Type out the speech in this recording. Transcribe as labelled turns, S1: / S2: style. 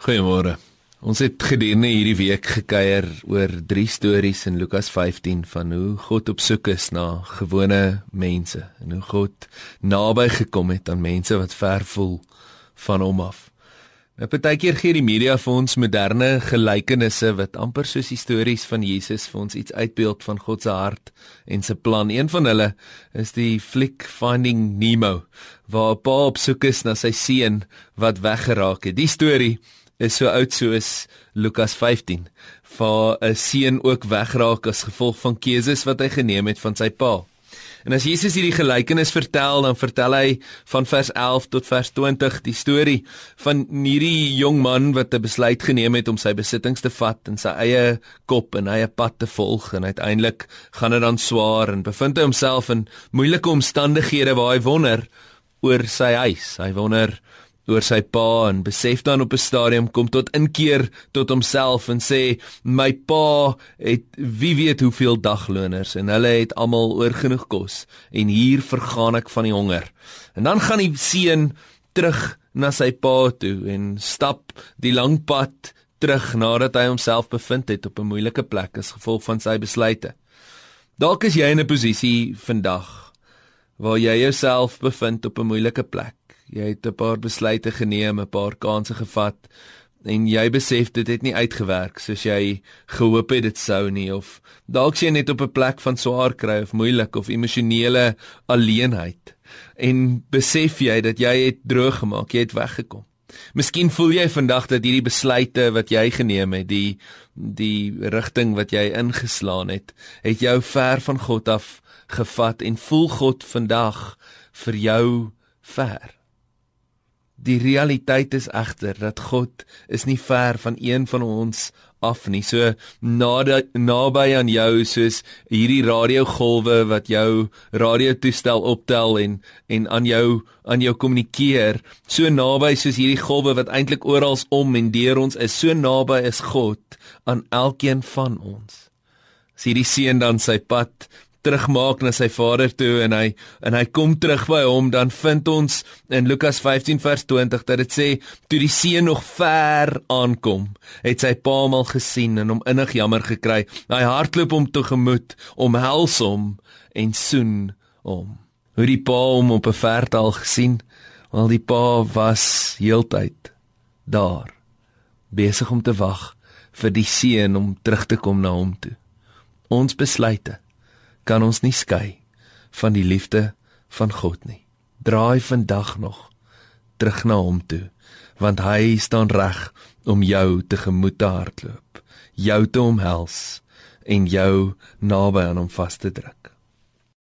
S1: Goeiemôre. Ons het gedurende hierdie week gekuier oor drie stories in Lukas 15 van hoe God op soek is na gewone mense en hoe God naby gekom het aan mense wat ver voel van hom af. Nou partykeer gee die media vir ons moderne gelykenisse wat amper soos die stories van Jesus vir ons iets uitbeeld van God se hart en se plan. Een van hulle is die fliek Finding Nemo waar 'n pa op soek is na sy seun wat weggeraak het. Die storie is so oud soos Lukas 15 waar 'n seun ook wegraak as gevolg van keuses wat hy geneem het van sy pa. En as Jesus hierdie gelykenis vertel, dan vertel hy van vers 11 tot vers 20 die storie van hierdie jong man wat 'n besluit geneem het om sy besittings te vat en sy eie kop en eie pad te volg en uiteindelik gaan dit dan swaar en bevind hy homself in moeilike omstandighede waar hy wonder oor sy huis. Hy wonder oor sy pa en besef dan op 'n stadium kom tot inkeer tot homself en sê my pa het wie weet hoeveel dagloners en hulle het almal oorgenoeg kos en hier vergaan ek van die honger. En dan gaan die seun terug na sy pa toe en stap die lang pad terug nadat hy homself bevind het op 'n moeilike plek as gevolg van sy besluite. Dalk is jy in 'n posisie vandag waar jy jouself bevind op 'n moeilike plek jy het 'n paar besluite geneem, 'n paar kansse gevat en jy besef dit het nie uitgewerk soos jy gehoop het dit sou nie of dalk jy net op 'n plek van swaar kry of moeilik of emosionele alleenheid en besef jy dat jy het droog gemaak, jy het weggekom. Miskien voel jy vandag dat hierdie besluite wat jy geneem het, die die rigting wat jy ingeslaan het, het jou ver van God af gevat en voel God vandag vir jou ver. Die realiteit is egter dat God is nie ver van een van ons af nie. So naby naby aan jou soos hierdie radiogolwe wat jou radiotoestel optel en en aan jou aan jou kommunikeer. So naby soos hierdie golwe wat eintlik oral om en deur ons is. So naby is God aan elkeen van ons. As hierdie seun dan sy pad terugmaak na sy vader toe en hy en hy kom terug by hom dan vind ons in Lukas 15 vers 20 dat dit sê toe die seun nog ver aankom het sy pa hom al gesien en hom innig jammer gekry. Hy hardloop hom tegemoet omhels hom en soen hom. Hoe die pa hom op 'n verte al gesien want die pa was heeltyd daar besig om te wag vir die seun om terug te kom na hom toe. Ons besluite kan ons nie skei van die liefde van God nie. Draai vandag nog terug na hom toe, want hy staan reg om jou tegemoet te hardloop, jou te omhels en jou naby aan hom vas te druk.